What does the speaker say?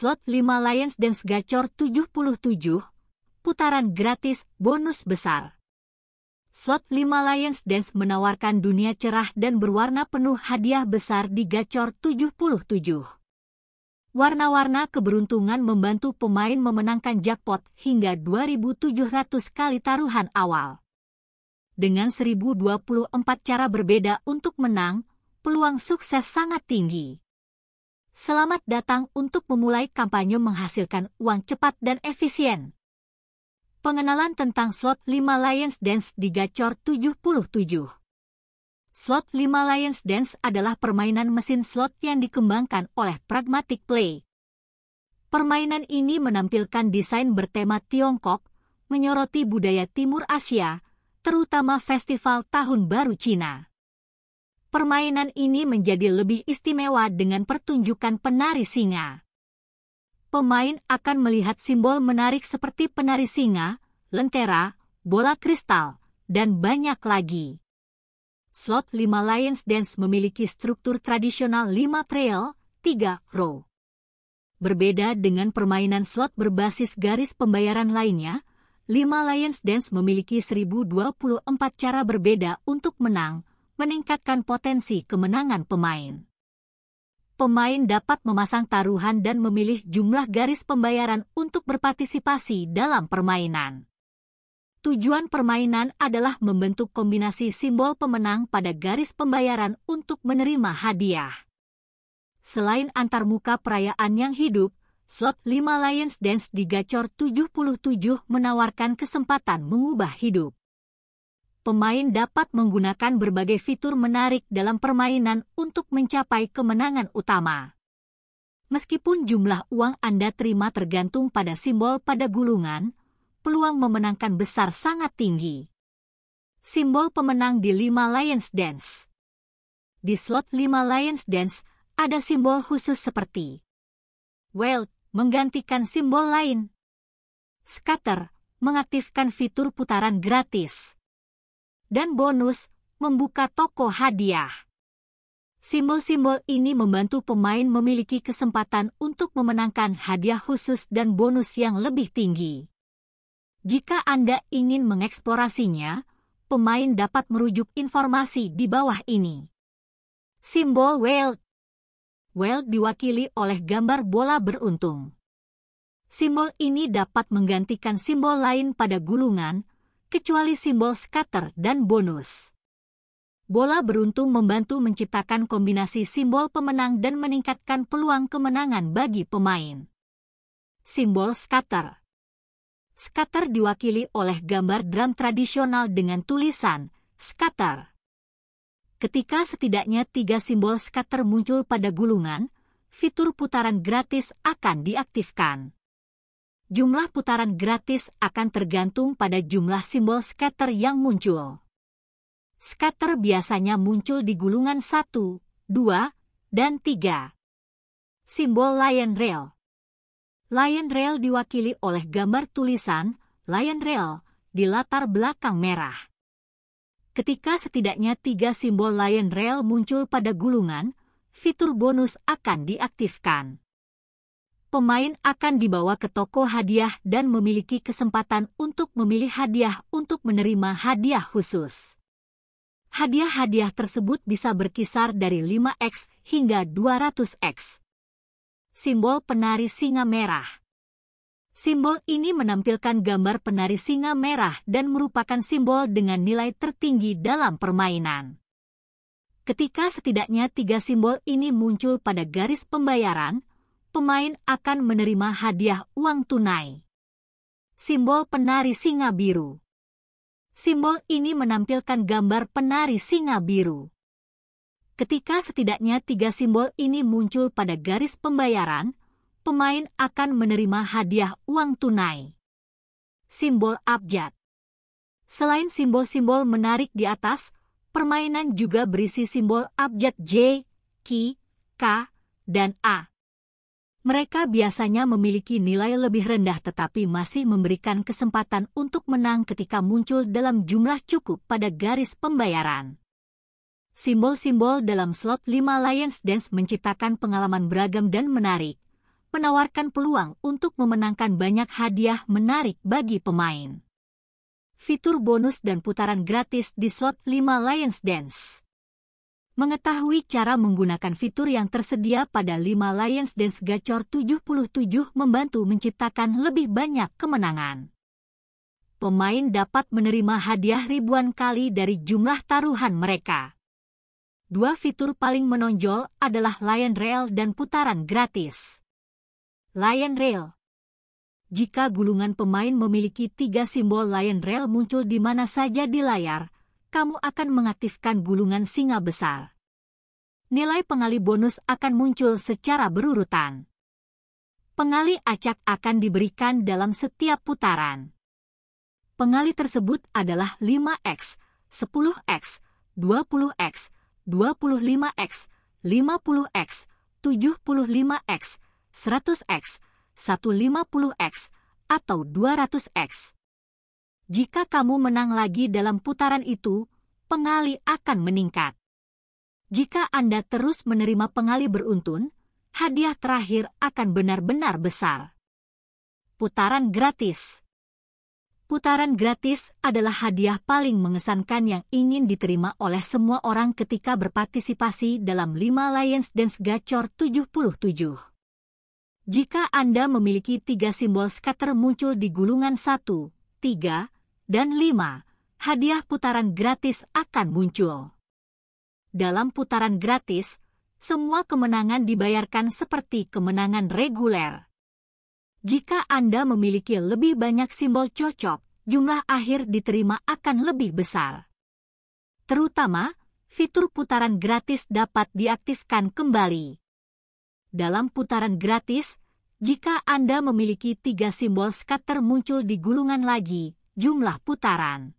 Slot 5 Lions Dance Gacor 77, putaran gratis bonus besar. Slot 5 Lions Dance menawarkan dunia cerah dan berwarna penuh hadiah besar di Gacor 77. Warna-warna keberuntungan membantu pemain memenangkan jackpot hingga 2.700 kali taruhan awal. Dengan 1024 cara berbeda untuk menang, peluang sukses sangat tinggi. Selamat datang untuk memulai kampanye menghasilkan uang cepat dan efisien. Pengenalan tentang slot 5 Lions Dance di Gacor 77. Slot 5 Lions Dance adalah permainan mesin slot yang dikembangkan oleh Pragmatic Play. Permainan ini menampilkan desain bertema Tiongkok, menyoroti budaya Timur Asia, terutama Festival Tahun Baru Cina permainan ini menjadi lebih istimewa dengan pertunjukan penari singa. Pemain akan melihat simbol menarik seperti penari singa, lentera, bola kristal, dan banyak lagi. Slot 5 Lions Dance memiliki struktur tradisional 5 trail, 3 row. Berbeda dengan permainan slot berbasis garis pembayaran lainnya, 5 Lions Dance memiliki 1024 cara berbeda untuk menang, meningkatkan potensi kemenangan pemain. Pemain dapat memasang taruhan dan memilih jumlah garis pembayaran untuk berpartisipasi dalam permainan. Tujuan permainan adalah membentuk kombinasi simbol pemenang pada garis pembayaran untuk menerima hadiah. Selain antarmuka perayaan yang hidup, slot 5 Lions Dance di Gacor 77 menawarkan kesempatan mengubah hidup pemain dapat menggunakan berbagai fitur menarik dalam permainan untuk mencapai kemenangan utama. Meskipun jumlah uang Anda terima tergantung pada simbol pada gulungan, peluang memenangkan besar sangat tinggi. Simbol pemenang di 5 Lions Dance Di slot 5 Lions Dance, ada simbol khusus seperti Wealth menggantikan simbol lain. Scatter mengaktifkan fitur putaran gratis dan bonus membuka toko hadiah. Simbol-simbol ini membantu pemain memiliki kesempatan untuk memenangkan hadiah khusus dan bonus yang lebih tinggi. Jika Anda ingin mengeksplorasinya, pemain dapat merujuk informasi di bawah ini. Simbol whale Whale diwakili oleh gambar bola beruntung. Simbol ini dapat menggantikan simbol lain pada gulungan, kecuali simbol scatter dan bonus. Bola beruntung membantu menciptakan kombinasi simbol pemenang dan meningkatkan peluang kemenangan bagi pemain. Simbol scatter Scatter diwakili oleh gambar drum tradisional dengan tulisan scatter. Ketika setidaknya tiga simbol scatter muncul pada gulungan, fitur putaran gratis akan diaktifkan. Jumlah putaran gratis akan tergantung pada jumlah simbol scatter yang muncul. Scatter biasanya muncul di gulungan 1, 2, dan 3. Simbol Lion Rail Lion Rail diwakili oleh gambar tulisan Lion Rail di latar belakang merah. Ketika setidaknya tiga simbol Lion Rail muncul pada gulungan, fitur bonus akan diaktifkan pemain akan dibawa ke toko hadiah dan memiliki kesempatan untuk memilih hadiah untuk menerima hadiah khusus. Hadiah-hadiah tersebut bisa berkisar dari 5x hingga 200x. Simbol penari singa merah Simbol ini menampilkan gambar penari singa merah dan merupakan simbol dengan nilai tertinggi dalam permainan. Ketika setidaknya tiga simbol ini muncul pada garis pembayaran, pemain akan menerima hadiah uang tunai. Simbol penari singa biru. Simbol ini menampilkan gambar penari singa biru. Ketika setidaknya tiga simbol ini muncul pada garis pembayaran, pemain akan menerima hadiah uang tunai. Simbol abjad. Selain simbol-simbol menarik di atas, permainan juga berisi simbol abjad J, K, K, dan A. Mereka biasanya memiliki nilai lebih rendah tetapi masih memberikan kesempatan untuk menang ketika muncul dalam jumlah cukup pada garis pembayaran. Simbol-simbol dalam slot 5 Lions Dance menciptakan pengalaman beragam dan menarik. menawarkan peluang untuk memenangkan banyak hadiah menarik bagi pemain. Fitur bonus dan putaran gratis di slot 5 Lions Dance. Mengetahui cara menggunakan fitur yang tersedia pada 5 Lions Dance Gacor 77 membantu menciptakan lebih banyak kemenangan. Pemain dapat menerima hadiah ribuan kali dari jumlah taruhan mereka. Dua fitur paling menonjol adalah Lion Rail dan putaran gratis. Lion Rail Jika gulungan pemain memiliki tiga simbol Lion Rail muncul di mana saja di layar, kamu akan mengaktifkan gulungan singa besar. Nilai pengali bonus akan muncul secara berurutan. Pengali acak akan diberikan dalam setiap putaran. Pengali tersebut adalah 5x, 10x, 20x, 25x, 50x, 75x, 100x, 150x, atau 200x. Jika kamu menang lagi dalam putaran itu, pengali akan meningkat. Jika Anda terus menerima pengali beruntun, hadiah terakhir akan benar-benar besar. Putaran gratis Putaran gratis adalah hadiah paling mengesankan yang ingin diterima oleh semua orang ketika berpartisipasi dalam 5 Lions Dance Gacor 77. Jika Anda memiliki tiga simbol scatter muncul di gulungan 1, 3, dan 5, hadiah putaran gratis akan muncul. Dalam putaran gratis, semua kemenangan dibayarkan seperti kemenangan reguler. Jika Anda memiliki lebih banyak simbol cocok, jumlah akhir diterima akan lebih besar. Terutama, fitur putaran gratis dapat diaktifkan kembali. Dalam putaran gratis, jika Anda memiliki tiga simbol scatter muncul di gulungan lagi, jumlah putaran